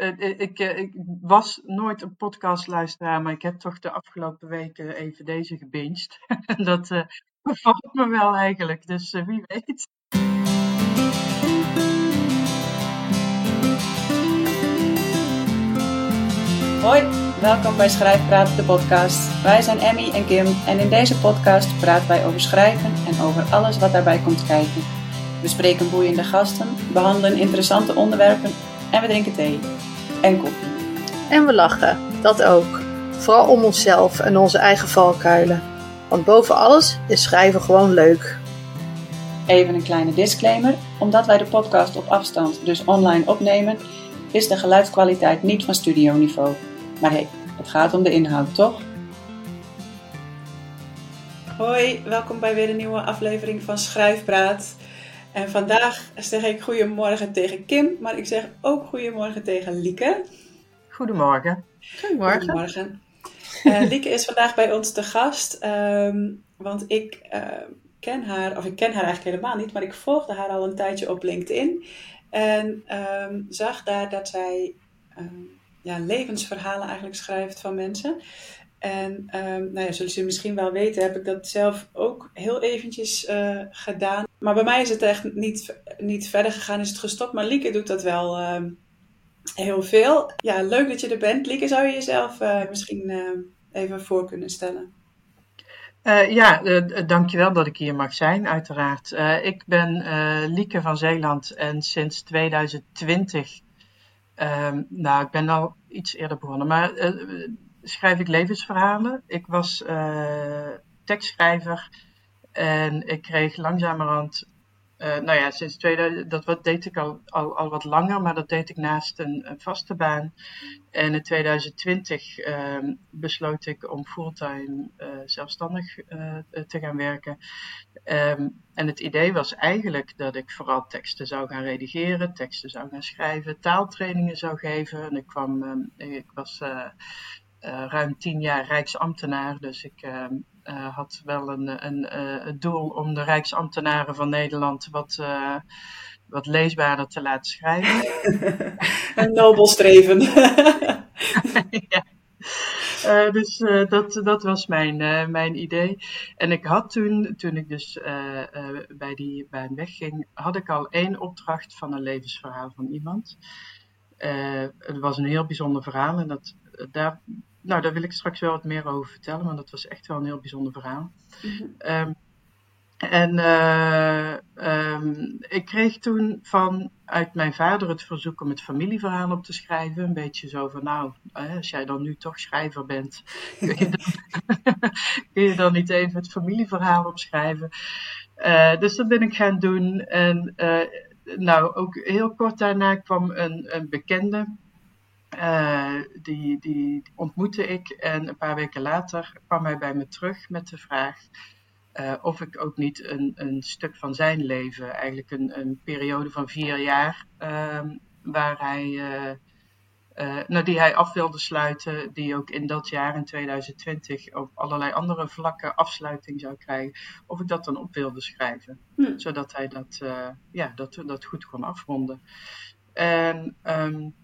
ik, ik, was nooit een podcastluisteraar, maar ik heb toch de afgelopen weken even deze gebinged. dat uh, bevalt me wel eigenlijk, dus wie weet. Hoi, welkom bij Schrijfpraat, de podcast. Wij zijn Emmy en Kim en in deze podcast praten wij over schrijven en over alles wat daarbij komt kijken. We spreken boeiende gasten, behandelen interessante onderwerpen en we drinken thee en koffie. En we lachen, dat ook. Vooral om onszelf en onze eigen valkuilen. Want boven alles is schrijven gewoon leuk. Even een kleine disclaimer. Omdat wij de podcast op afstand, dus online opnemen, is de geluidskwaliteit niet van studioniveau. Maar hey, het gaat om de inhoud, toch? Hoi, welkom bij weer een nieuwe aflevering van Schrijfpraat. En vandaag zeg ik goedemorgen tegen Kim, maar ik zeg ook goedemorgen tegen Lieke. Goedemorgen. Goedemorgen. goedemorgen. Uh, Lieke is vandaag bij ons te gast, um, want ik uh, ken haar, of ik ken haar eigenlijk helemaal niet, maar ik volgde haar al een tijdje op LinkedIn. En um, zag daar dat zij um, ja, levensverhalen eigenlijk schrijft van mensen. En um, nou ja, zullen ze misschien wel weten, heb ik dat zelf ook heel eventjes uh, gedaan. Maar bij mij is het echt niet, niet verder gegaan, is het gestopt. Maar Lieke doet dat wel uh, heel veel. Ja, leuk dat je er bent. Lieke, zou je jezelf uh, misschien even voor kunnen stellen? Uh, ja, dankjewel dat ik hier mag zijn, uiteraard. Ik ben Lieke van Zeeland en sinds 2020, ehm, nou, ik ben al iets eerder begonnen, maar schrijf ik levensverhalen. Ik was tekstschrijver en ik kreeg langzamerhand uh, nou ja, sinds 2000, dat wat deed ik al, al, wat langer, maar dat deed ik naast een, vaste baan. En in 2020 uh, besloot ik om fulltime uh, zelfstandig te gaan werken. Um, en het idee was eigenlijk dat ik vooral teksten zou gaan redigeren, teksten zou gaan schrijven, taaltrainingen zou geven. En ik kwam, um, ik was ruim tien jaar Rijksambtenaar, dus ik ehm, uh, had wel een, een, het doel om de Rijksambtenaren van Nederland wat, wat leesbaarder te laten schrijven. een nobel streven. ja. dus dat, dat was mijn, mijn idee. En ik had toen, toen ik dus bij die baan wegging, had ik al één opdracht van een levensverhaal van iemand. het was een heel bijzonder verhaal en dat, daar nou, daar wil ik straks wel wat meer over vertellen, want dat was echt wel een heel bijzonder verhaal. Mm um, en uh, um, ik kreeg toen van uit mijn vader het verzoek om het familieverhaal op te schrijven. Een beetje zo van, nou, als jij dan nu toch schrijver bent, kun je dan, kun je dan niet even het familieverhaal opschrijven? Uh, dus dat ben ik gaan doen. En uh, nou, ook heel kort daarna kwam een, een bekende uh, die, die ontmoette ik en een paar weken later kwam hij bij me terug met de vraag uh, of ik ook niet een, een stuk van zijn leven, eigenlijk een, een periode van vier jaar, uh, waar hij, uh, nou, die hij af wilde sluiten, die ook in dat jaar, in 2020, op allerlei andere vlakken afsluiting zou krijgen, of ik dat dan op wilde schrijven, hm. zodat hij dat, ja, dat, dat goed kon afronden. En um,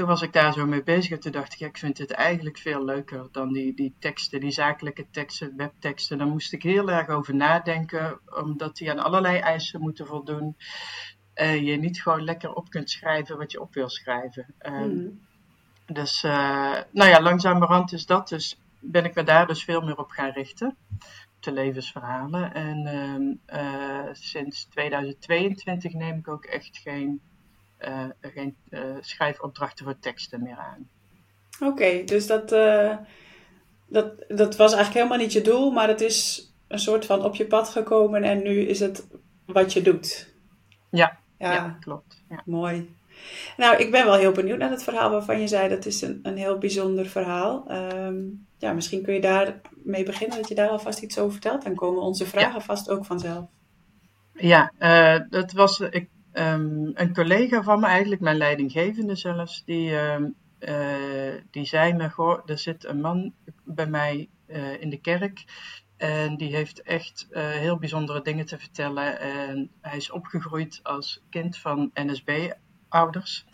toen was ik daar zo mee bezig en toen dacht ik, ja, ik vind het eigenlijk veel leuker dan die, die teksten, die zakelijke teksten, webteksten. Daar moest ik heel erg over nadenken, omdat die aan allerlei eisen moeten voldoen. En je niet gewoon lekker op kunt schrijven wat je op wil schrijven. Mm. Dus, uh, nou ja, langzamerhand is dat dus, ben ik me daar dus veel meer op gaan richten. De levensverhalen. En uh, sinds 2022 neem ik ook echt geen geen uh, schrijfopdrachten voor teksten meer aan. Oké, dus dat, uh, dat, dat was eigenlijk helemaal niet je doel, maar het is een soort van op je pad gekomen en nu is het wat je doet. Ja, ja. ja klopt. Ja. Mooi. Nou, ik ben wel heel benieuwd naar het verhaal waarvan je zei dat is een, een heel bijzonder verhaal. Um, ja, misschien kun je daar mee beginnen, dat je daar alvast iets over vertelt. Dan komen onze vragen ja. vast ook vanzelf. Ja, uh, dat was, ik um, een collega van me, eigenlijk mijn leidinggevende zelfs, die, uh, uh, die zei me: Goh, er zit een man bij mij uh, in de kerk. En die heeft echt heel bijzondere dingen te vertellen. En hij is opgegroeid als kind van NSB-ouders.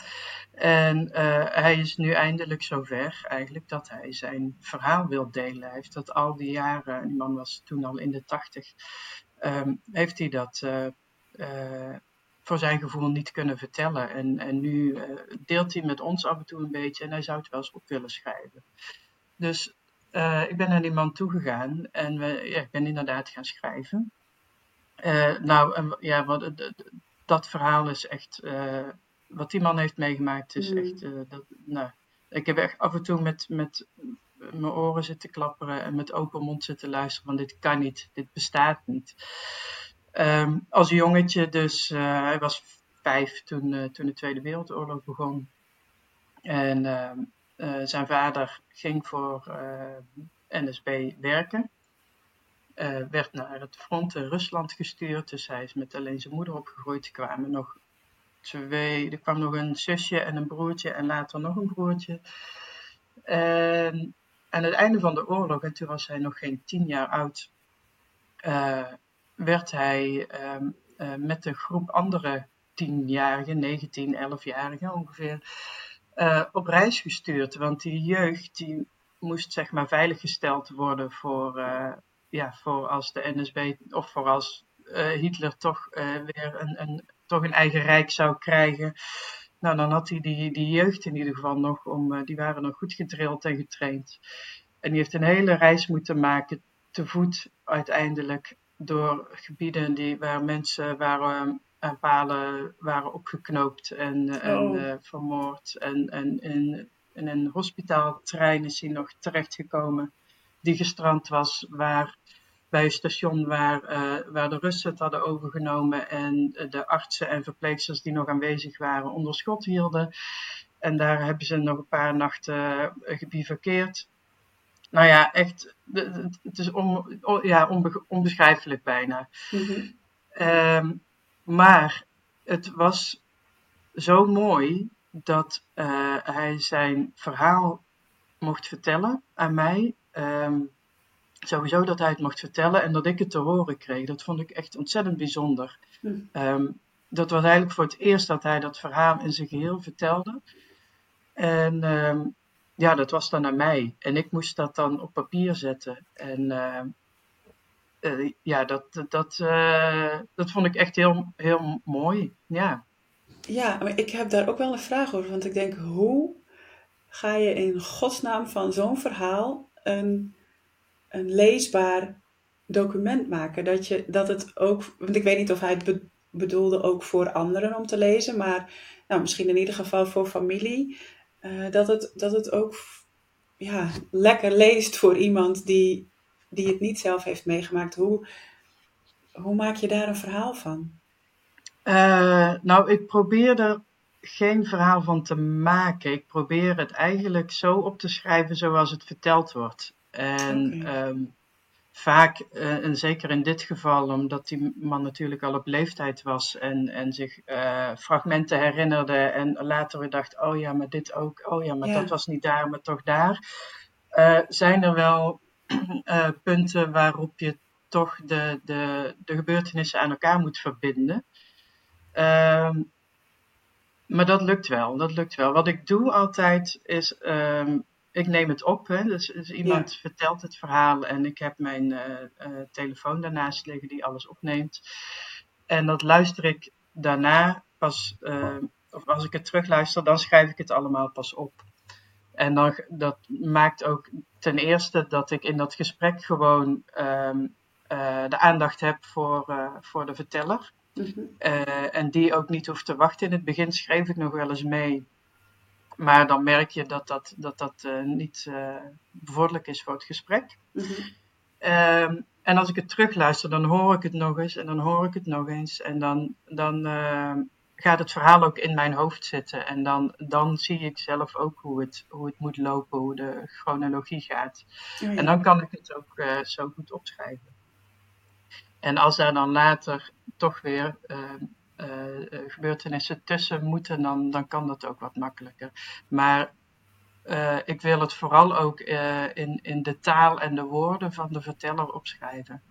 En hij is nu eindelijk zover eigenlijk dat hij zijn verhaal wil delen. Hij heeft dat al die jaren, die man was toen al in de tachtig, ehm, heeft hij dat voor zijn gevoel niet kunnen vertellen. En, en nu uh, deelt hij met ons af en toe een beetje en hij zou het wel eens op willen schrijven. Dus uh, ik ben naar die man toegegaan en we, ja, ik ben inderdaad gaan schrijven. Uh, nou, ja, wat, dat verhaal is echt. wat die man heeft meegemaakt is mm. echt. dat, nou, ik heb echt af en toe met, met mijn oren zitten klapperen en met open mond zitten luisteren: van dit kan niet, dit bestaat niet. Um, als jongetje, dus uh, hij was vijf toen, uh, toen de Tweede Wereldoorlog begon. En uh, zijn vader ging voor NSB werken. werd naar het front in Rusland gestuurd, dus hij is met alleen zijn moeder opgegroeid. Er kwamen nog twee, er kwam nog een zusje en een broertje en later nog een broertje. En aan het einde van de oorlog, en toen was hij nog geen tien jaar oud, werd hij ehm, eh, met een groep andere tienjarigen, 19, 11-jarigen ongeveer, uh, op reis gestuurd. Want die jeugd die moest zeg maar veiliggesteld worden voor, uh, ja, voor als de NSB of voor als Hitler toch weer een, een, toch een eigen rijk zou krijgen. Nou, dan had hij die, die jeugd in ieder geval nog, om, die waren nog goed gedrild en getraind. En die heeft een hele reis moeten maken, te voet uiteindelijk, door gebieden die, waar mensen waren, aan eh, palen waren opgeknoopt en, eh, en oh. uh, vermoord. En, en in, in een hospitaaltrein is hij nog terechtgekomen die gestrand was waar, bij een station waar, uh, waar de Russen het hadden overgenomen en de artsen en verpleegsters die nog aanwezig waren onder schot hielden. En daar hebben ze nog een paar nachten gebivakkeerd nou ja, echt, het is on, ja, onbe, onbeschrijfelijk bijna. Mhm. Ehm, maar het was zo mooi dat uh, hij zijn verhaal mocht vertellen aan mij. Um, sowieso dat hij het mocht vertellen en dat ik het te horen kreeg. Dat vond ik echt ontzettend bijzonder. Um, dat was eigenlijk voor het eerst dat hij dat verhaal in zijn geheel vertelde. En ja, dat was dan aan mij. En ik moest dat dan op papier zetten. En uh, uh, ja, dat, dat, uh, dat vond ik echt heel, heel mooi. Ja. ja, maar ik heb daar ook wel een vraag over. Want ik denk, hoe ga je in godsnaam van zo'n verhaal een, een leesbaar document maken? Dat, je, dat het ook, want ik weet niet of hij het bedoelde ook voor anderen om te lezen, maar nou, misschien in ieder geval voor familie. Eh, dat, het, dat het ook ja, lekker leest voor iemand die, die het niet zelf heeft meegemaakt. Hoe, hoe maak je daar een verhaal van? Uh, nou, ik probeer er geen verhaal van te maken. Ik probeer het eigenlijk zo op te schrijven zoals het verteld wordt. En ehm, vaak, uh, en zeker in dit geval, omdat die man natuurlijk al op leeftijd was en, en zich uh, fragmenten herinnerde en later weer dacht, oh ja, maar dit ook, oh ja, maar dat was niet daar, maar toch daar, uh, zijn er wel punten waarop je toch de, de, de gebeurtenissen aan elkaar moet verbinden. Ehm, maar dat lukt wel, dat lukt wel. Wat ik doe altijd is um, ik neem het op. Hè. Dus, dus iemand vertelt het verhaal en ik heb mijn uh, uh, telefoon daarnaast liggen die alles opneemt. En dat luister ik daarna pas, uh, of als ik het terugluister, dan schrijf ik het allemaal pas op. En dan, dat maakt ook ten eerste dat ik in dat gesprek gewoon um, de aandacht heb voor, voor de verteller. Mm -hmm. en die ook niet hoeft te wachten. In het begin schreef ik nog wel eens mee maar dan merk je dat dat, dat, dat uh, niet uh, bevorderlijk is voor het gesprek. Mm -hmm. um, en als ik het terugluister, dan hoor ik het nog eens en dan hoor ik het nog eens. En dan, dan uh, gaat het verhaal ook in mijn hoofd zitten. En dan, dan zie ik zelf ook hoe het, hoe het moet lopen, hoe de chronologie gaat. Oh, ja. En dan kan ik het ook zo goed opschrijven. En als daar dan later toch weer ehm, uh, gebeurtenissen tussen moeten, dan, dan kan dat ook wat makkelijker. Maar uh, ik wil het vooral ook uh, in, in de taal en de woorden van de verteller opschrijven.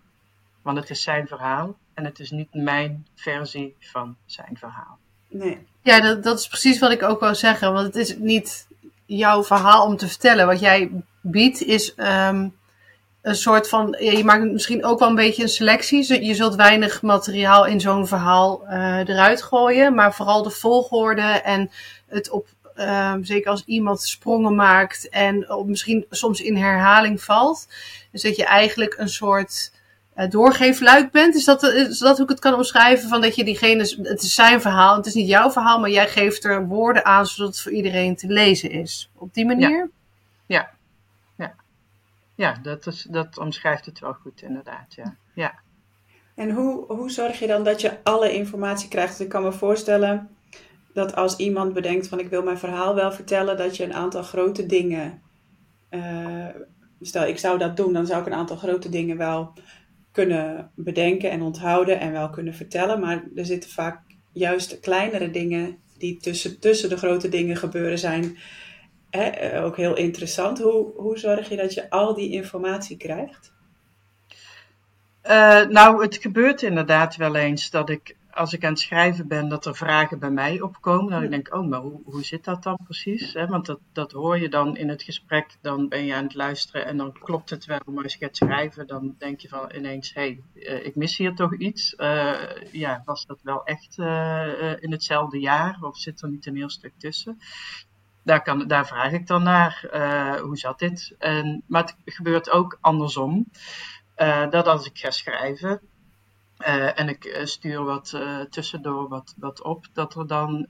Want het is zijn verhaal en het is niet mijn versie van zijn verhaal. Nee. Ja, dat, dat is precies wat ik ook wou zeggen. Want het is niet jouw verhaal om te vertellen. Wat jij biedt is ehm, een soort van. Ja, je maakt misschien ook wel een beetje een selectie. Je zult weinig materiaal in zo'n verhaal uh, eruit gooien. Maar vooral de volgorde en het op. Um, zeker als iemand sprongen maakt en op, misschien soms in herhaling valt. Dus dat je eigenlijk een soort uh, doorgeefluik bent. Is dat, is dat hoe ik het kan omschrijven? Van dat je diegene, het is zijn verhaal, het is niet jouw verhaal, maar jij geeft er woorden aan zodat het voor iedereen te lezen is. Op die manier? Ja, ja. Ja. dat, is, dat omschrijft het wel goed inderdaad, ja. ja. En hoe, hoe zorg je dan dat je alle informatie krijgt? ik kan me voorstellen dat als iemand bedenkt van ik wil mijn verhaal wel vertellen, dat je een aantal grote dingen... Uh, stel, ik zou dat doen, dan zou ik een aantal grote dingen wel kunnen bedenken en onthouden en wel kunnen vertellen. Maar er zitten vaak juist kleinere dingen die tussen, tussen de grote dingen gebeuren zijn hè, eh, ook heel interessant. Hoe, hoe zorg je dat je al die informatie krijgt? Uh, nou, het gebeurt inderdaad wel eens dat ik als ik aan het schrijven ben, dat er vragen bij mij opkomen. Dan denk ik, oh, maar hoe, hoe zit dat dan precies? Want dat, dat hoor je dan in het gesprek, dan ben je aan het luisteren en dan klopt het wel. Maar als je gaat schrijven, dan denk je van ineens, hé, hey, uh, ik mis hier toch iets. Uh, ja, was dat wel echt uh, in hetzelfde jaar of zit er niet een heel stuk tussen? Daar, kan, daar vraag ik dan naar, hoe zat dit? En, maar het gebeurt ook andersom. dat als ik ga schrijven, uh, en ik stuur wat tussendoor wat, wat op, dat er dan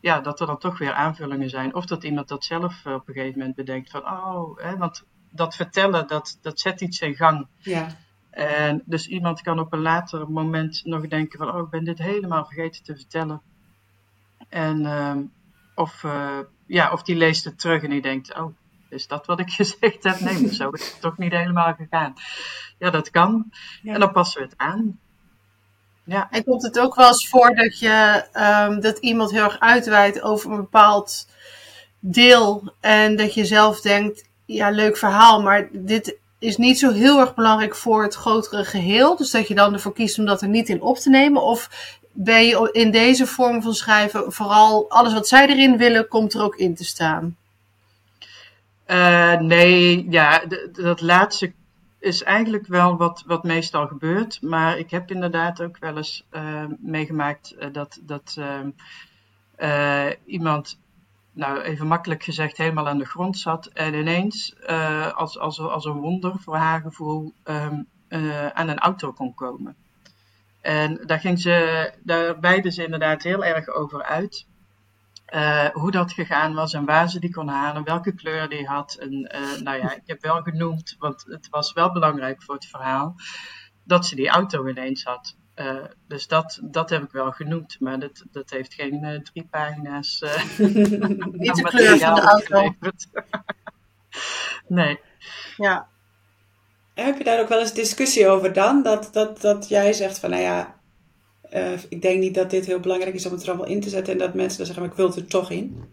ja, dat er dan toch weer aanvullingen zijn. Of dat iemand dat zelf op een gegeven moment bedenkt van oh, hè, want dat vertellen, dat, dat zet iets in gang. Ja. En dus iemand kan op een later moment nog denken van oh, ik ben dit helemaal vergeten te vertellen. En ehm, of, ja, of die leest het terug en die denkt, oh, is dat wat ik gezegd heb? Nee, zo is het toch niet helemaal gegaan. Ja, dat kan. Ja. En dan passen we het aan. Ja. En komt het ook wel eens voor dat, je, um, dat iemand heel erg uitweidt over een bepaald deel en dat je zelf denkt, ja, leuk verhaal, maar dit is niet zo heel erg belangrijk voor het grotere geheel. Dus dat je dan ervoor kiest om dat er niet in op te nemen. Of ben je in deze vorm van schrijven vooral alles wat zij erin willen, komt er ook in te staan? Uh, nee, ja, dat laatste is eigenlijk wel wat, wat meestal gebeurt. Maar ik heb inderdaad ook wel eens uh, meegemaakt uh, dat, dat iemand, nou even makkelijk gezegd, helemaal aan de grond zat. En ineens, als, als, als een wonder voor haar gevoel, um, aan een auto kon komen. En daar ging ze, daar beide ze inderdaad heel erg over uit. Uh, hoe dat gegaan was en waar ze die kon halen, welke kleur die had. En uh, nou ja, ik heb wel genoemd, want het was wel belangrijk voor het verhaal, dat ze die auto ineens had. Uh, dus dat, dat heb ik wel genoemd, maar dat, dat heeft geen drie pagina's. Niet de kleur van de auto. nee. Ja. Heb je daar ook wel eens discussie over dan? Dat, dat, dat jij zegt van, nou ja, uh, ik denk niet dat dit heel belangrijk is om het er allemaal in te zetten en dat mensen dan zeggen, maar ik wil het er toch in.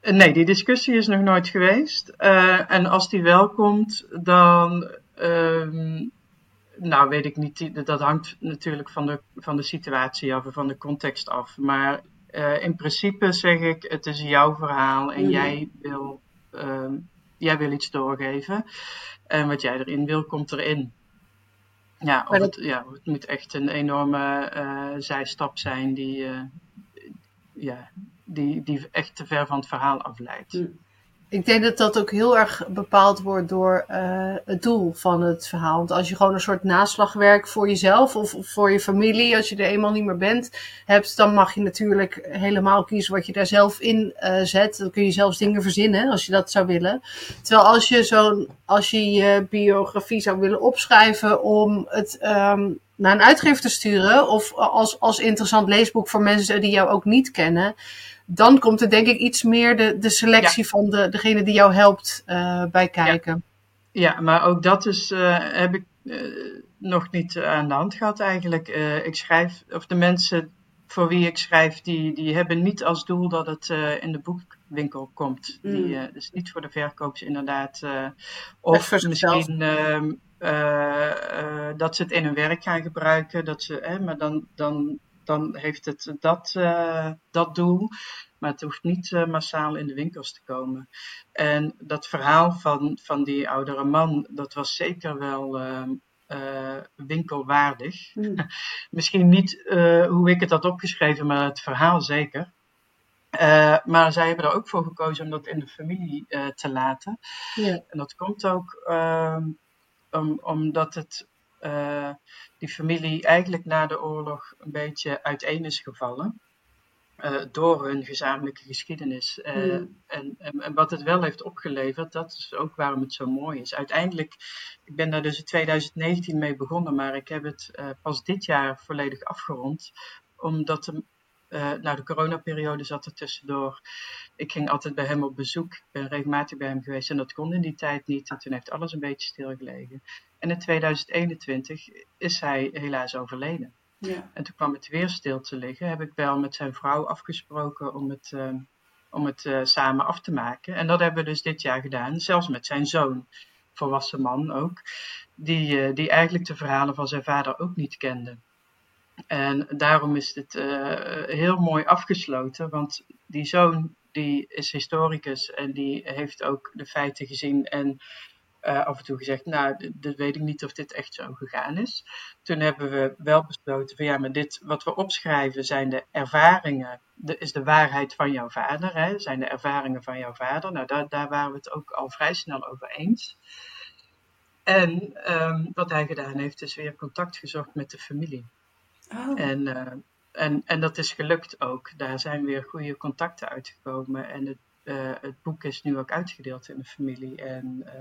Eh, nee, die discussie is nog nooit geweest. Uh, en als die wel komt, dan, uh, nou weet ik niet, dat hangt natuurlijk van de, van de situatie af en van de context af. Maar in principe zeg ik, het is jouw verhaal en mm. jij, wil, ehm, jij wil iets doorgeven. En wat jij erin wil, komt erin. Ja, of het, ja, het moet echt een enorme uh, zijstap zijn die, uh, ja, die, die echt te ver van het verhaal afleidt. Mm. Ik denk dat dat ook heel erg bepaald wordt door uh, het doel van het verhaal. Want als je gewoon een soort naslagwerk voor jezelf of, voor je familie, als je er eenmaal niet meer bent, hebt, dan mag je natuurlijk helemaal kiezen wat je daar zelf in uh, zet. Dan kun je zelfs dingen verzinnen als je dat zou willen. Terwijl als je zo'n, als je je biografie zou willen opschrijven om het um, naar een uitgever te sturen, of als, als interessant leesboek voor mensen die jou ook niet kennen dan komt er denk ik iets meer de, de selectie van de, degene die jou helpt uh, bij kijken. Ja. ja. maar ook dat is, uh, heb ik uh, nog niet aan de hand gehad eigenlijk. ik schrijf, of de mensen voor wie ik schrijf, die, die hebben niet als doel dat het in de boekwinkel komt. Mm. Die, dus niet voor de verkoops inderdaad. of misschien ehm, dat ze het in hun werk gaan gebruiken. Dat ze, maar dan, dan dan heeft het dat, dat doel. Maar het hoeft niet massaal in de winkels te komen. En dat verhaal van, van die oudere man, dat was zeker wel winkelwaardig. Hmm. Misschien niet hoe ik het had opgeschreven, maar het verhaal zeker. Uh, maar zij hebben er ook voor gekozen om dat in de familie uh, te laten. Ja. En dat komt ook uh, om, omdat het, uh, die familie eigenlijk na de oorlog een beetje uiteen is gevallen. door hun gezamenlijke geschiedenis. Ja. En, en, en, wat het wel heeft opgeleverd, dat is ook waarom het zo mooi is. Uiteindelijk, ik ben daar dus in 2019 mee begonnen, maar ik heb het pas dit jaar volledig afgerond. Omdat de uh, nou, de coronaperiode zat er tussendoor. Ik ging altijd bij hem op bezoek. Ik ben regelmatig bij hem geweest en dat kon in die tijd niet. En toen heeft alles een beetje stilgelegen. En in 2021 is hij helaas overleden. Ja. En toen kwam het weer stil te liggen. Heb ik wel met zijn vrouw afgesproken om het, uh, om het uh, samen af te maken. En dat hebben we dus dit jaar gedaan. Zelfs met zijn zoon, volwassen man ook. Die, die eigenlijk de verhalen van zijn vader ook niet kende. En daarom is het uh, heel mooi afgesloten, want die zoon die is historicus en die heeft ook de feiten gezien en uh, af en toe gezegd, nou, dat weet ik niet of dit echt zo gegaan is. Toen hebben we wel besloten van ja, maar dit wat we opschrijven zijn de ervaringen, is de waarheid van jouw vader, hè, zijn de ervaringen van jouw vader. Nou, daar, daar waren we het ook al vrij snel over eens. En um, wat hij gedaan heeft, is weer contact gezocht met de familie. Oh. En, uh, en, en dat is gelukt ook. Daar zijn weer goede contacten uitgekomen. En het, uh, het boek is nu ook uitgedeeld in de familie. En uh,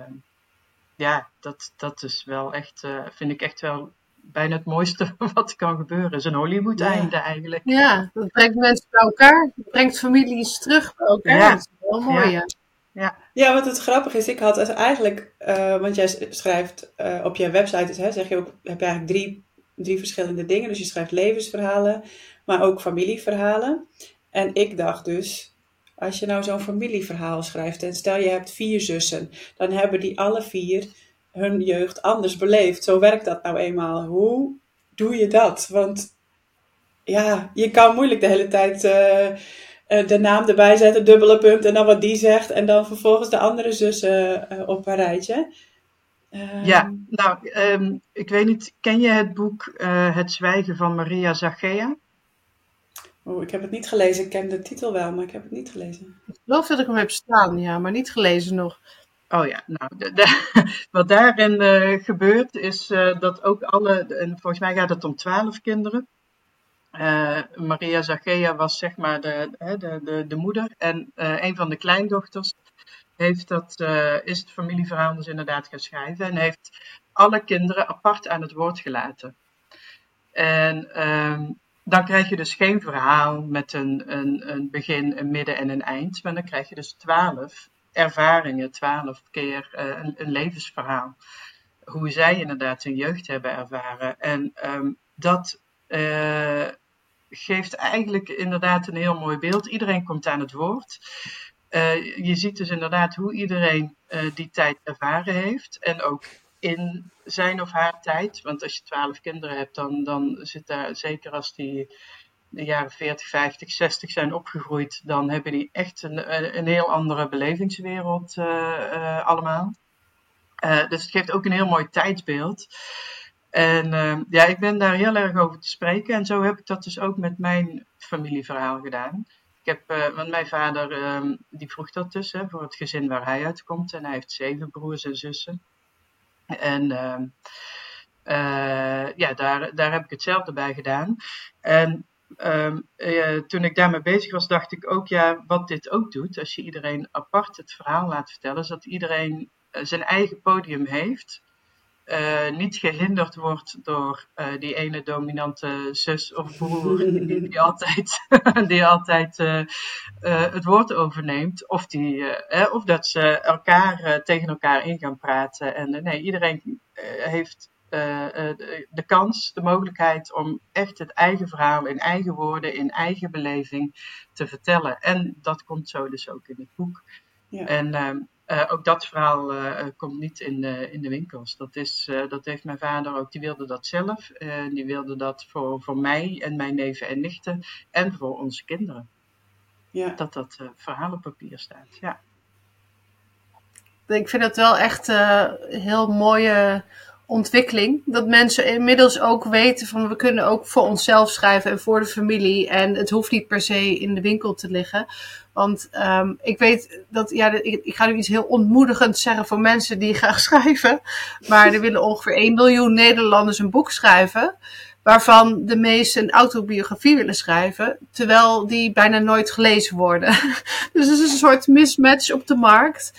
ja, dat, dat is wel echt, uh, vind ik echt wel bijna het mooiste wat kan gebeuren. Het is een Hollywood-einde ja. eigenlijk. Ja, dat brengt mensen bij elkaar. Dat brengt families terug bij elkaar. Ja. Dat is wel mooi, ja. Ja. ja, wat het grappig is, ik had eigenlijk, uh, want jij schrijft uh, op je website, hè, zeg je ook, heb je eigenlijk drie drie verschillende dingen. Dus je schrijft levensverhalen, maar ook familieverhalen. En ik dacht dus, als je nou zo'n familieverhaal schrijft en stel je hebt vier zussen, dan hebben die alle vier hun jeugd anders beleefd. Zo werkt dat nou eenmaal. Hoe doe je dat? Want ja, je kan moeilijk de hele tijd uh, de naam erbij zetten, dubbele punt en dan wat die zegt en dan vervolgens de andere zussen uh, op een rijtje. Ja, ehm, nou, um, ik weet niet, ken je het boek uh, Het Zwijgen van Maria Zachea? Oh, ik heb het niet gelezen. Ik ken de titel wel, maar ik heb het niet gelezen. Ik geloof dat ik hem heb staan, ja, maar niet gelezen nog. Oh ja, nou, de, de, wat daarin uh, gebeurt is uh, dat ook alle, en volgens mij gaat het om twaalf kinderen. Maria Zachea was zeg maar de, de, de, de moeder en een van de kleindochters heeft dat, uh, is het familieverhaal dus inderdaad gaan schrijven en heeft alle kinderen apart aan het woord gelaten. En um, dan krijg je dus geen verhaal met een, een, een begin, een midden en een eind, maar dan krijg je dus twaalf ervaringen, twaalf keer uh, een, een, levensverhaal. Hoe zij inderdaad hun jeugd hebben ervaren. En um, dat uh, geeft eigenlijk inderdaad een heel mooi beeld. Iedereen komt aan het woord. Uh, je ziet dus inderdaad hoe iedereen uh, die tijd ervaren heeft. En ook in zijn of haar tijd. Want als je twaalf kinderen hebt, dan, dan zit daar, zeker als die de jaren 40, 50, 60 zijn opgegroeid, dan hebben die echt een, een heel andere belevingswereld uh, allemaal. dus het geeft ook een heel mooi tijdsbeeld. En ja, ik ben daar heel erg over te spreken. En zo heb ik dat dus ook met mijn familieverhaal gedaan heb, uh, want mijn vader uh, die vroeg dat dus voor het gezin waar hij uitkomt. En hij heeft zeven broers en zussen. En uh, ja, daar, daar heb ik hetzelfde bij gedaan. En ehm, toen ik daarmee bezig was, dacht ik ook, ja, wat dit ook doet, als je iedereen apart het verhaal laat vertellen, is dat iedereen zijn eigen podium heeft. Uh, niet gehinderd wordt door uh, die ene dominante zus of broer die, die altijd, die altijd uh, het woord overneemt. Of, die, of dat ze elkaar tegen elkaar in gaan praten. En nee, iedereen heeft de, de kans, de mogelijkheid om echt het eigen verhaal in eigen woorden, in eigen beleving te vertellen. En dat komt zo dus ook in het boek. Ja. En ook dat verhaal komt niet in de, in de winkels. Dat, is, dat heeft mijn vader ook. Die wilde dat zelf. die wilde dat voor, voor mij en mijn neven en nichten. En voor onze kinderen. Ja. Dat dat verhaal op papier staat. Ja. Ik vind dat wel echt heel mooie ontwikkeling. Dat mensen inmiddels ook weten van we kunnen ook voor onszelf schrijven en voor de familie. En het hoeft niet per se in de winkel te liggen. Want um, ik weet dat, ja, ik, ga nu iets heel ontmoedigend zeggen voor mensen die graag schrijven. Maar er willen ongeveer 1 miljoen Nederlanders een boek schrijven. Waarvan de meesten een autobiografie willen schrijven. Terwijl die bijna nooit gelezen worden. dus het is een soort mismatch op de markt.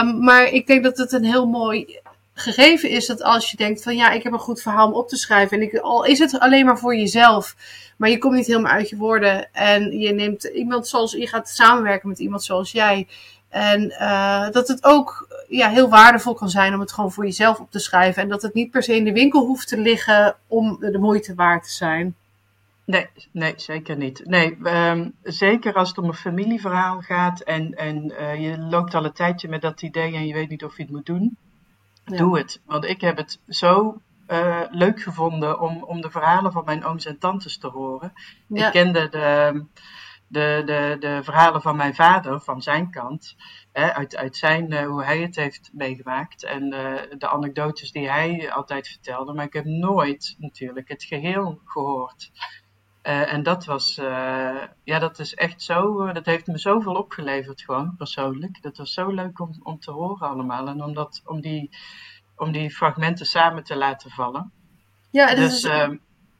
Um, maar ik denk dat het een heel mooi gegeven is dat als je denkt van ja, ik heb een goed verhaal om op te schrijven. En ik, al is het alleen maar voor jezelf, maar je komt niet helemaal uit je woorden. En je neemt iemand zoals, je gaat samenwerken met iemand zoals jij. En uh, dat het ook ja, heel waardevol kan zijn om het gewoon voor jezelf op te schrijven. En dat het niet per se in de winkel hoeft te liggen om de moeite waard te zijn. Nee, nee, zeker niet. Nee, um, zeker als het om een familieverhaal gaat en, en uh, je loopt al een tijdje met dat idee en je weet niet of je het moet doen doe het. Want ik heb het zo uh, leuk gevonden om, om de verhalen van mijn ooms en tantes te horen. Ik kende de, de, de, de verhalen van mijn vader, van zijn kant. Hè, uit, uit zijn, uh, hoe hij het heeft meegemaakt. En uh, de anekdotes die hij altijd vertelde. Maar ik heb nooit natuurlijk het geheel gehoord. Uh, en dat was, uh, ja, dat is echt zo, uh, dat heeft me zoveel opgeleverd gewoon, persoonlijk. Dat was zo leuk om, om te horen allemaal en om, dat, om, die, om die fragmenten samen te laten vallen. Ja, het dus, is,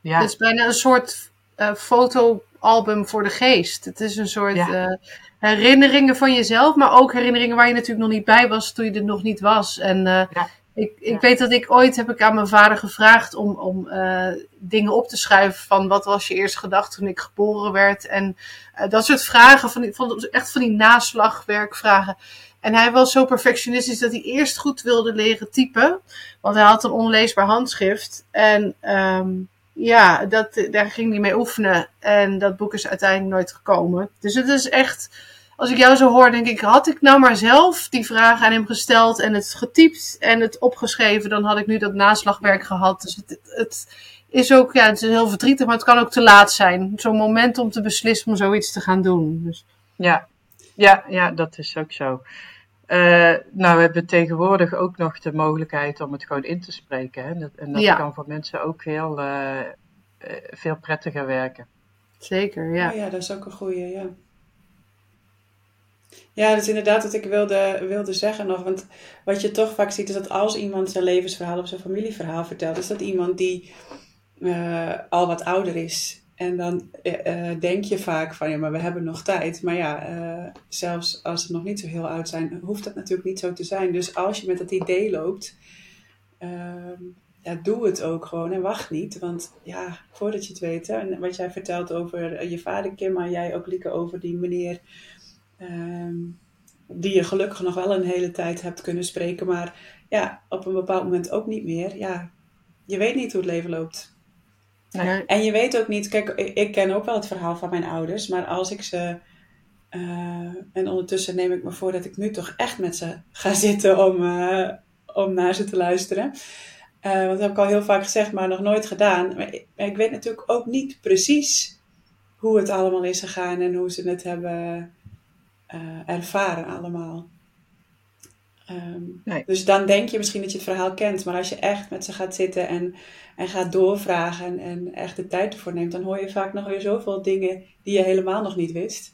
ja. het is bijna een soort fotoalbum voor de geest. Het is een soort ja. herinneringen van jezelf, maar ook herinneringen waar je natuurlijk nog niet bij was toen je er nog niet was. En ja. Ik, ik weet dat ik ooit heb ik aan mijn vader gevraagd om, om uh, dingen op te schrijven van wat was je eerste gedachte toen ik geboren werd. En uh, dat soort vragen, van, van, echt van die naslagwerkvragen. En hij was zo perfectionistisch dat hij eerst goed wilde leren typen. Want hij had een onleesbaar handschrift. En um, ja, dat, daar ging hij mee oefenen. En dat boek is uiteindelijk nooit gekomen. Dus het is echt als ik jou zo hoor, denk ik, had ik nou maar zelf die vraag aan hem gesteld en het getypt en het opgeschreven, dan had ik nu dat naslagwerk gehad. Dus het, het is ook, ja, het is heel verdrietig, maar het kan ook te laat zijn. Zo'n moment om te beslissen om zoiets te gaan doen. Dus. Ja. Ja, ja, dat is ook zo. Uh, nou, we hebben tegenwoordig ook nog de mogelijkheid om het gewoon in te spreken. Hè? En dat, ja. kan voor mensen ook heel uh, veel prettiger werken. Zeker, ja. Oh ja, dat is ook een goede, ja. Ja, dat is inderdaad wat ik wilde, wilde zeggen nog. Want wat je toch vaak ziet is dat als iemand zijn levensverhaal of zijn familieverhaal vertelt, is dat iemand die uh, al wat ouder is. En dan uh, denk je vaak van ja, maar we hebben nog tijd. Maar ja, zelfs als ze nog niet zo heel oud zijn, hoeft dat natuurlijk niet zo te zijn. Dus als je met dat idee loopt, ehm, ja, doe het ook gewoon en wacht niet. Want ja, voordat je het weet, hè, wat jij vertelt over je vader Kim, maar jij ook Lieke over die meneer Um, die je gelukkig nog wel een hele tijd hebt kunnen spreken, maar ja, op een bepaald moment ook niet meer. Ja, je weet niet hoe het leven loopt. Nee. En je weet ook niet, kijk, ik ken ook wel het verhaal van mijn ouders, maar als ik ze. Uh, en ondertussen neem ik me voor dat ik nu toch echt met ze ga zitten om, uh, om naar ze te luisteren. Uh, want dat heb ik al heel vaak gezegd, maar nog nooit gedaan. Maar ik, ik, weet natuurlijk ook niet precies hoe het allemaal is gegaan en hoe ze het hebben uh, ervaren allemaal. Um, nee. Dus dan denk je misschien dat je het verhaal kent, maar als je echt met ze gaat zitten en, en gaat doorvragen en, en echt de tijd ervoor neemt, dan hoor je vaak nog weer zoveel dingen die je helemaal nog niet wist.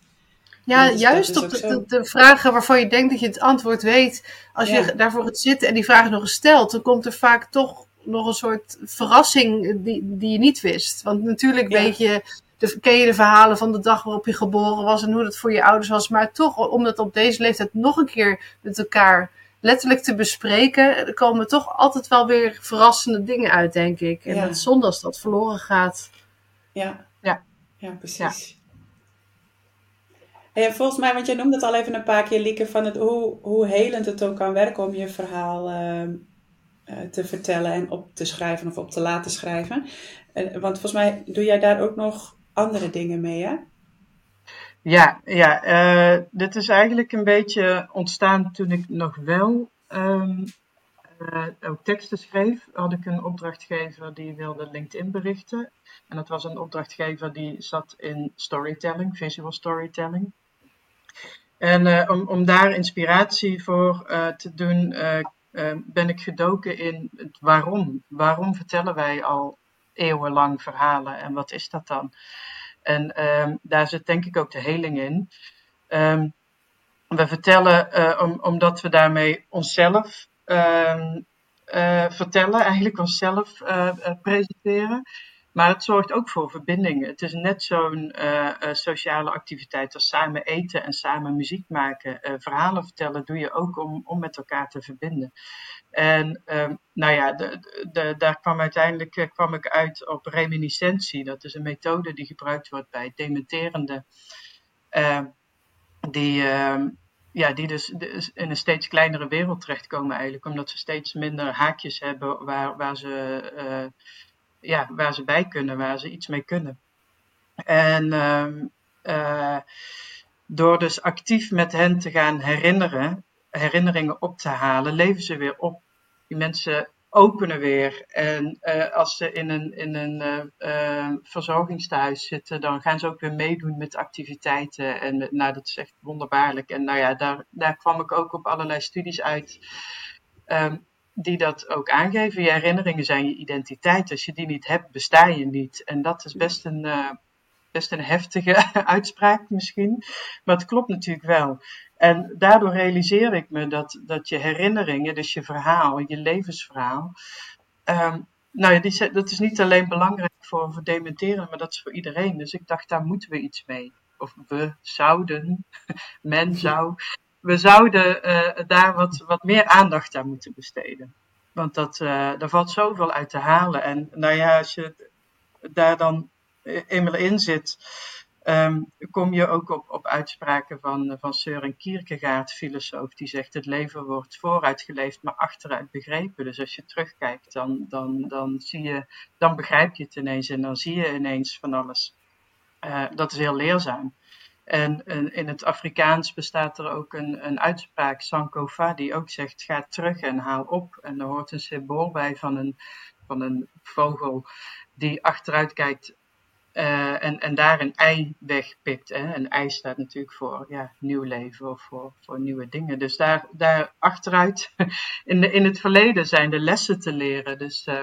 Ja, juist op de, de, vragen waarvan je denkt dat je het antwoord weet, als je daarvoor gaat zitten en die vragen nog eens stelt, dan komt er vaak toch nog een soort verrassing die, die je niet wist. Want natuurlijk weet je de, ken je de verhalen van de dag waarop je geboren was en hoe dat voor je ouders was. Maar toch, om dat op deze leeftijd nog een keer met elkaar letterlijk te bespreken, er komen toch altijd wel weer verrassende dingen uit, denk ik. En ja. dat zonde als dat verloren gaat. Ja, ja, ja precies. Ja. volgens mij, want jij noemde het al even een paar keer, Lieke, van het, hoe, hoe helend het ook kan werken om je verhaal uh, te vertellen en op te schrijven of op te laten schrijven. Uh, want volgens mij doe jij daar ook nog andere dingen mee, hè? Ja, ja uh, dit is eigenlijk een beetje ontstaan toen ik nog wel um, uh, ook teksten schreef. Had ik een opdrachtgever die wilde LinkedIn berichten. En dat was een opdrachtgever die zat in storytelling, visual storytelling. En uh, om, om daar inspiratie voor te doen, ben ik gedoken in het waarom. Waarom vertellen wij al eeuwenlang verhalen en wat is dat dan? En um, daar zit denk ik ook de heling in. Um, we vertellen om, omdat we daarmee onszelf um, uh, vertellen, eigenlijk onszelf uh, presenteren. Maar het zorgt ook voor verbindingen. Het is net zo'n sociale activiteit als samen eten en samen muziek maken. verhalen vertellen doe je ook om, om met elkaar te verbinden. En um, nou ja, de, de, daar kwam uiteindelijk eh, kwam ik uit op reminiscentie. Dat is een methode die gebruikt wordt bij dementerende. Uh, die, uh, ja, die dus in een steeds kleinere wereld terechtkomen eigenlijk. Omdat ze steeds minder haakjes hebben waar, waar, ze, ja, waar ze bij kunnen, waar ze iets mee kunnen. En uh, door dus actief met hen te gaan herinneren, herinneringen op te halen, leven ze weer op. Die mensen openen weer. En uh, als ze in een, in een uh, verzorgingstehuis zitten, dan gaan ze ook weer meedoen met activiteiten. En nou, dat is echt wonderbaarlijk. En nou ja, daar, daar kwam ik ook op allerlei studies uit. Um, die dat ook aangeven. Je herinneringen zijn je identiteit. Als je die niet hebt, besta je niet. En dat is best een, best een heftige uitspraak misschien. Maar het klopt natuurlijk wel. En daardoor realiseer ik me dat, dat je herinneringen, dus je verhaal, je levensverhaal, um, nou ja, die, dat is niet alleen belangrijk voor, voor dementeren, maar dat is voor iedereen. Dus ik dacht, daar moeten we iets mee. Of we zouden, men zou, we zouden uh, daar wat, wat meer aandacht aan moeten besteden. Want dat, daar valt zoveel uit te halen. En nou ja, als je daar dan eenmaal in zit, um, kom je ook op, op uitspraken van, van Søren Kierkegaard, filosoof, die zegt het leven wordt vooruitgeleefd, maar achteruit begrepen. Dus als je terugkijkt, dan, dan, dan, zie je, dan begrijp je het ineens en dan zie je ineens van alles. Dat is heel leerzaam. En, in het Afrikaans bestaat er ook een, een uitspraak, Sankofa, die ook zegt: ga terug en haal op. En er hoort een symbool bij van een, van een vogel die achteruit kijkt uh, en, en daar een ei wegpikt. Hè. Een ei staat natuurlijk voor ja, nieuw leven of voor, voor nieuwe dingen. Dus daar, daar achteruit in, de, in het verleden zijn de lessen te leren. Dus uh,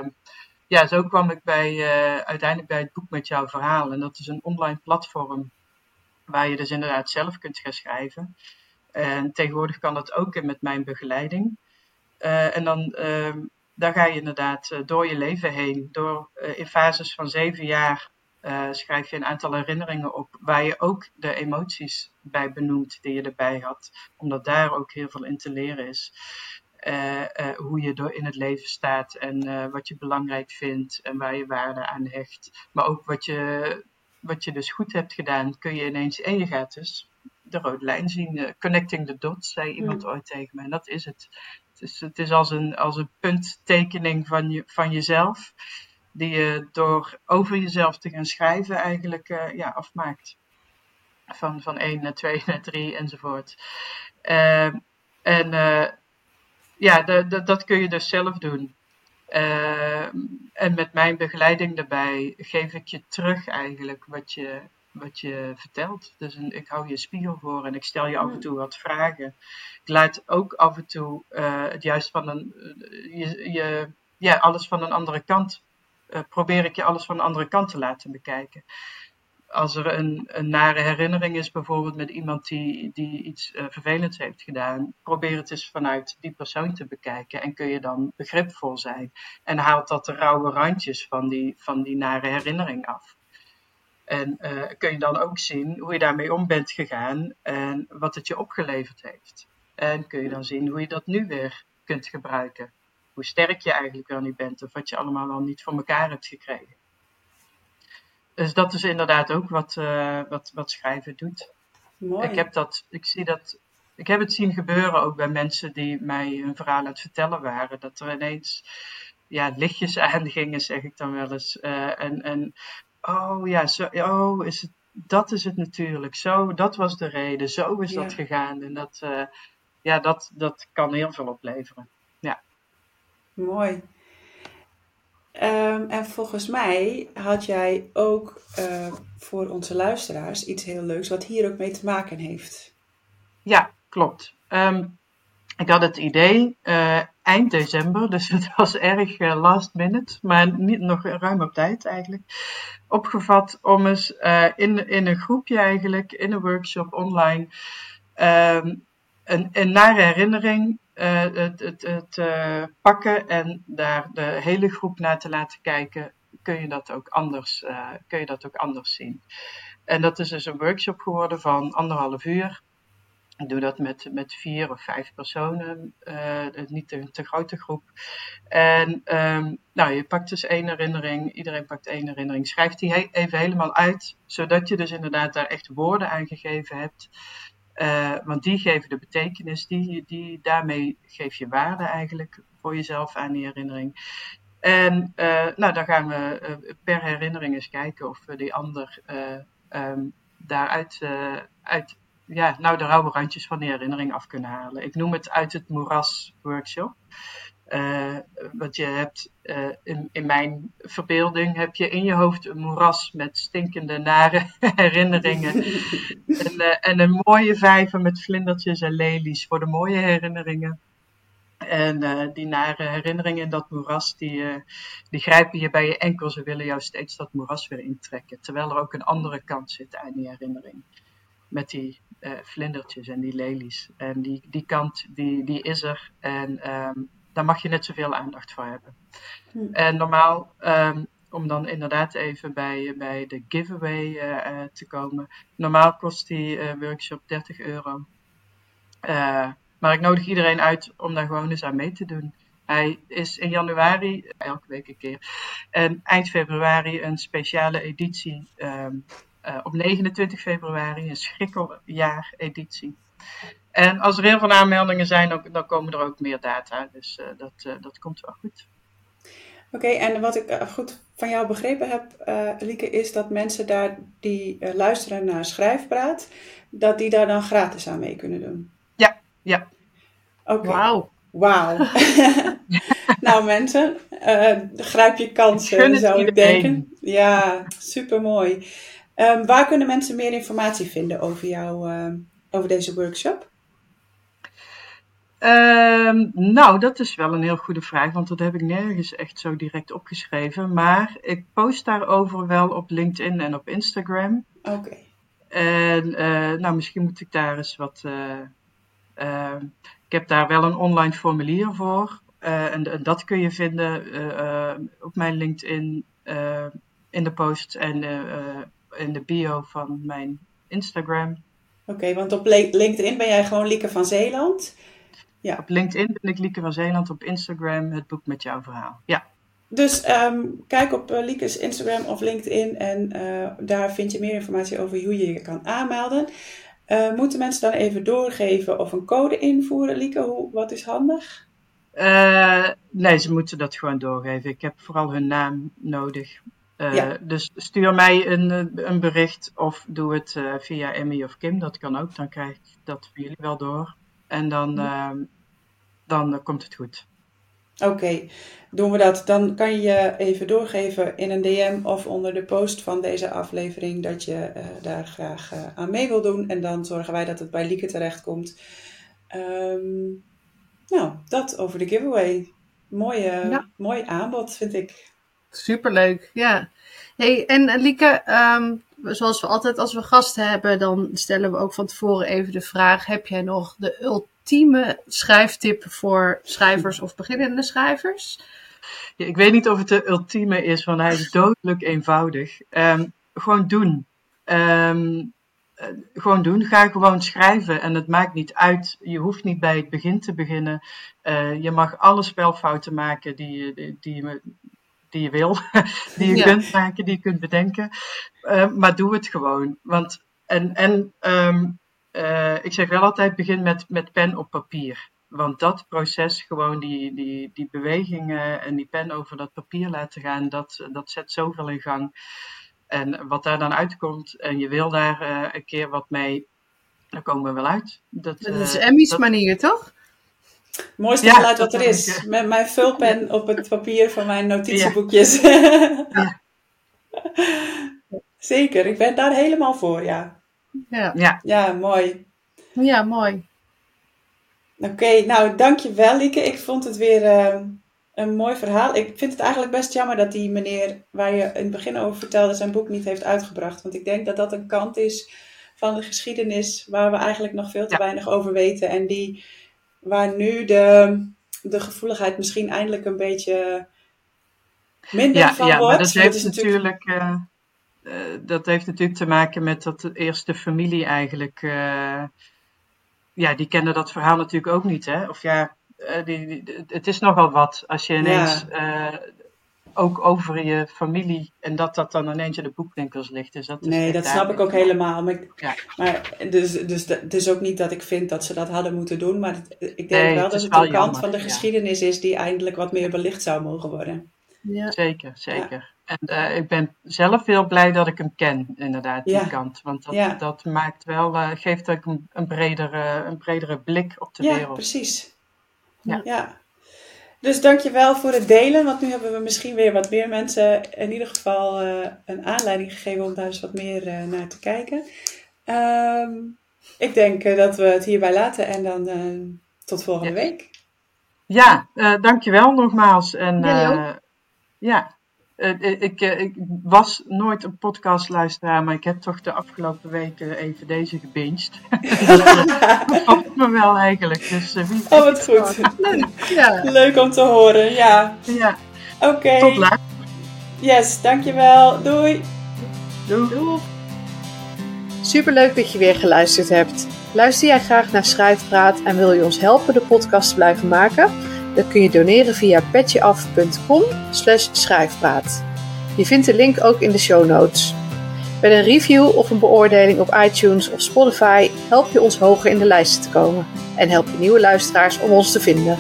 ja, zo kwam ik bij, uh, uiteindelijk bij het boek met jouw verhaal. En dat is een online platform waar je dus inderdaad zelf kunt gaan schrijven. En tegenwoordig kan dat ook met mijn begeleiding. en dan ehm, daar ga je inderdaad door je leven heen. Door in fases van zeven jaar schrijf je een aantal herinneringen op waar je ook de emoties bij benoemt die je erbij had. Omdat daar ook heel veel in te leren is. Hoe je door in het leven staat en wat je belangrijk vindt en waar je waarde aan hecht. Maar ook wat je, wat je dus goed hebt gedaan, kun je ineens en je gaat dus de rode lijn zien. connecting the dots, zei iemand mm. ooit tegen me. En dat is het. Het is, het is als, een, als een punttekening van, je, van jezelf die je door over jezelf te gaan schrijven eigenlijk uh, ja, afmaakt. Van, van 1 naar 2 naar 3 enzovoort. Uh, en uh, ja, de, de, dat kun je dus zelf doen. En met mijn begeleiding daarbij geef ik je terug eigenlijk wat je, wat je vertelt. Dus een, ik hou je spiegel voor en ik stel je af en toe wat vragen. Ik laat ook af en toe het juist van een, je, je, ja, alles van een andere kant uh, probeer ik je alles van een andere kant te laten bekijken. Als er een, een nare herinnering is, bijvoorbeeld met iemand die, die iets uh, vervelends heeft gedaan, probeer het eens vanuit die persoon te bekijken en kun je dan begripvol zijn. En haalt dat de rauwe randjes van die, van die nare herinnering af. En uh, kun je dan ook zien hoe je daarmee om bent gegaan en wat het je opgeleverd heeft. En kun je dan zien hoe je dat nu weer kunt gebruiken hoe sterk je eigenlijk wel niet bent of wat je allemaal wel niet voor elkaar hebt gekregen. Dus dat is inderdaad ook wat, uh, wat, wat schrijven doet. Mooi. Ik heb, dat, ik, zie dat, ik heb het zien gebeuren ook bij mensen die mij hun verhaal aan het vertellen waren. Dat er ineens ja, lichtjes aangingen, zeg ik dan wel eens. Uh, en, en oh ja, zo, oh, is het, dat is het natuurlijk. Zo, dat was de reden. Zo is dat Ja. gegaan. En dat, eh, ja, dat, dat kan heel veel opleveren. Mooi. Ehm, en volgens mij had jij ook eh, voor onze luisteraars iets heel leuks wat hier ook mee te maken heeft. Ja, klopt. Ehm, ik had het idee eh, eind december, dus het was erg eh, last minute, maar niet nog ruim op tijd eigenlijk, opgevat om eens in, in een groepje eigenlijk, in een workshop online, ehm, een, een nare herinnering het, het, het eh, pakken en daar de hele groep naar te laten kijken, kun je dat ook anders, eh, kun je dat ook anders zien. En dat is dus een workshop geworden van anderhalf uur. Ik doe dat met, met vier of vijf personen, eh, niet een te grote groep. En ehm, nou, je pakt dus één herinnering, iedereen pakt één herinnering, schrijft die even helemaal uit, zodat je dus inderdaad daar echt woorden aan gegeven hebt. Eh, want die geven de betekenis, die, die, daarmee geef je waarde eigenlijk voor jezelf aan die herinnering. En eh, nou, dan gaan we eh, per herinnering eens kijken of we die ander ehm, daaruit uit, ja, nou, de rauwe randjes van die herinnering af kunnen halen. Ik noem het uit het moeras workshop. Eh, want je hebt eh, in, in mijn verbeelding heb je in je hoofd een moeras met stinkende, nare herinneringen. en, eh, en een mooie vijver met vlindertjes en lelies voor de mooie herinneringen. En die nare herinneringen in dat moeras, die, die grijpen je bij je enkel. Ze willen jou steeds dat moeras weer intrekken. Terwijl er ook een andere kant zit aan die herinnering. Met die vlindertjes en die lelies. En die, die kant, die, die is er. En ehm, daar mag je net zoveel aandacht voor hebben. Hm. En normaal, ehm, om dan inderdaad even bij, bij de giveaway eh, eh, te komen. Normaal kost die eh, workshop 30 euro. Maar ik nodig iedereen uit om daar gewoon eens aan mee te doen. Hij is in januari, elke week een keer, en eind februari een speciale editie. ehm, eh, op 29 februari, een schrikkeljaar-editie. En als er heel veel aanmeldingen zijn, dan, dan komen er ook meer data. Dus eh, dat, eh, dat komt wel goed. Oké, en wat ik eh, goed van jou begrepen heb, eh, Lieke, is dat mensen daar die luisteren naar Schrijfpraat, dat die daar dan gratis aan mee kunnen doen. Ja, ja. Oké. Wauw. Wauw. nou mensen, eh, grijp je kansen, zou ik denken. Ja, supermooi. Ehm waar kunnen mensen meer informatie vinden over jou, over deze workshop? Ehm, nou, dat is wel een heel goede vraag, want dat heb ik nergens echt zo direct opgeschreven. Maar ik post daarover wel op LinkedIn en op Instagram. Oké. En eh, nou, misschien moet ik daar eens wat. eh, ehm, ik heb daar wel een online formulier voor. Eh, en, en dat kun je vinden op mijn LinkedIn, in de post en in de bio van mijn Instagram. Oké, want op LinkedIn ben jij gewoon Lieke van Zeeland. Op LinkedIn ben ik Lieke van Zeeland, op Instagram het boek met jouw verhaal. Ja. Dus ehm, kijk op eh, Lieke's Instagram of LinkedIn en eh, daar vind je meer informatie over hoe je je kan aanmelden. Eh, moeten mensen dan even doorgeven of een code invoeren, Lieke? Hoe, wat is handig? Nee, ze moeten dat gewoon doorgeven. Ik heb vooral hun naam nodig. Ja. Dus stuur mij een, een bericht of doe het via Emmy of Kim. Dat kan ook. Dan krijg ik dat voor jullie wel door. En dan, eh, dan eh, komt het goed. Oké, doen we dat. Dan kan je je even doorgeven in een DM of onder de post van deze aflevering dat je eh, daar graag aan mee wil doen. En dan zorgen wij dat het bij Lieke terechtkomt. Ehm, nou, dat over de giveaway. Mooie, Ja. Mooi aanbod, vind ik. Superleuk, ja. Hey, en Lieke, ehm, zoals we altijd als we gasten hebben, dan stellen we ook van tevoren even de vraag: heb jij nog de ultieme schrijftip voor schrijvers of beginnende schrijvers? Ja, ik weet niet of het de ultieme is, want hij is dodelijk eenvoudig. Ehm, gewoon doen. Ehm, eh, gewoon doen. Ga gewoon schrijven. En het maakt niet uit. Je hoeft niet bij het begin te beginnen. Eh, je mag alle spelfouten maken die die je, die je wil. die je Ja. kunt maken, die je kunt bedenken. Eh, maar doe het gewoon. Want, en en ehm, eh, ik zeg wel altijd, begin met, met pen op papier. Want dat proces, gewoon die, die, die bewegingen en die pen over dat papier laten gaan, dat, dat zet zoveel in gang. En wat daar dan uitkomt en je wil daar eh, een keer wat mee, dan komen we wel uit. Dat, Dat is Emmy's dat- manier, toch? Mooiste Ja, geluid wat er is. ik, Met mijn vulpen op het papier van mijn notitieboekjes. Ja. Zeker, ik ben daar helemaal voor, ja. Ja, Ja, Ja, mooi. ja mooi. Oké, nou dankjewel Lieke. Ik vond het weer eh, een mooi verhaal. Ik vind het eigenlijk best jammer dat die meneer waar je in het begin over vertelde zijn boek niet heeft uitgebracht. Want ik denk dat dat een kant is van de geschiedenis waar we eigenlijk nog veel te Ja. weinig over weten. En die, waar nu de, de gevoeligheid misschien eindelijk een beetje minder ja, van ja wordt. maar dat heeft natuurlijk, eh, eh, dat heeft natuurlijk te maken met dat de eerste familie eigenlijk, eh, ja, die kende dat verhaal natuurlijk ook niet, hè? Of ja, die, die- het is nogal wat als je ineens ook over je familie en dat dat dan ineens in de boekwinkels ligt. Dus dat is Nee, dat snap ik ook helemaal. Maar, ik- Ja. maar dus, dus de- het is ook niet dat ik vind dat ze dat hadden moeten doen. Maar het- ik denk Nee, wel het dat het wel een kant jammer, van de ja. geschiedenis is die eindelijk wat meer belicht zou mogen worden. Ja. Zeker, zeker. En eh, ik ben zelf heel blij dat ik hem ken, inderdaad, die Ja. kant. Want dat, Ja. dat maakt wel, eh, geeft ook een, een, bredere, een bredere blik op de ja, wereld. precies. Ja. Ja. Dus dankjewel voor het delen. Want nu hebben we misschien weer wat meer mensen in ieder geval eh, een aanleiding gegeven om daar eens wat meer eh, naar te kijken. Ehm, ik denk eh, dat we het hierbij laten en dan eh, tot volgende Yes. week. Ja, eh, dankjewel nogmaals. En eh, ja, ik, eh, ik was nooit een podcastluisteraar, maar ik heb toch de afgelopen weken even deze gebinged. dat valt me wel eigenlijk. Dus eh, wie Oh, wat goed. Leuk. Ja. Leuk om te horen, ja. ja, Oké. tot later. Yes, dankjewel. Doei. Doei. Doei. Superleuk dat je weer geluisterd hebt. Luister jij graag naar Schrijfpraat en wil je ons helpen de podcast te blijven maken? Dan kun je doneren via petjeaf.com slash schrijfpraat. Je vindt de link ook in de show notes. Met een review of een beoordeling op iTunes of Spotify help je ons hoger in de lijsten te komen. En help je nieuwe luisteraars om ons te vinden.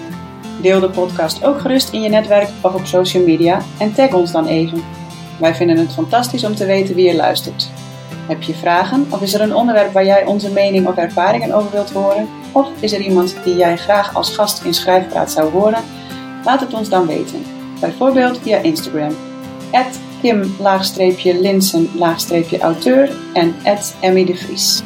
Deel de podcast ook gerust in je netwerk of op social media en tag ons dan even. Wij vinden het fantastisch om te weten wie je luistert. Heb je vragen of is er een onderwerp waar jij onze mening of ervaringen over wilt horen? Of is er iemand die jij graag als gast in Schrijfpraat zou horen? Laat het ons dan weten. Bijvoorbeeld via Instagram. Kim-Linsen-auteur en Emmy de Vries.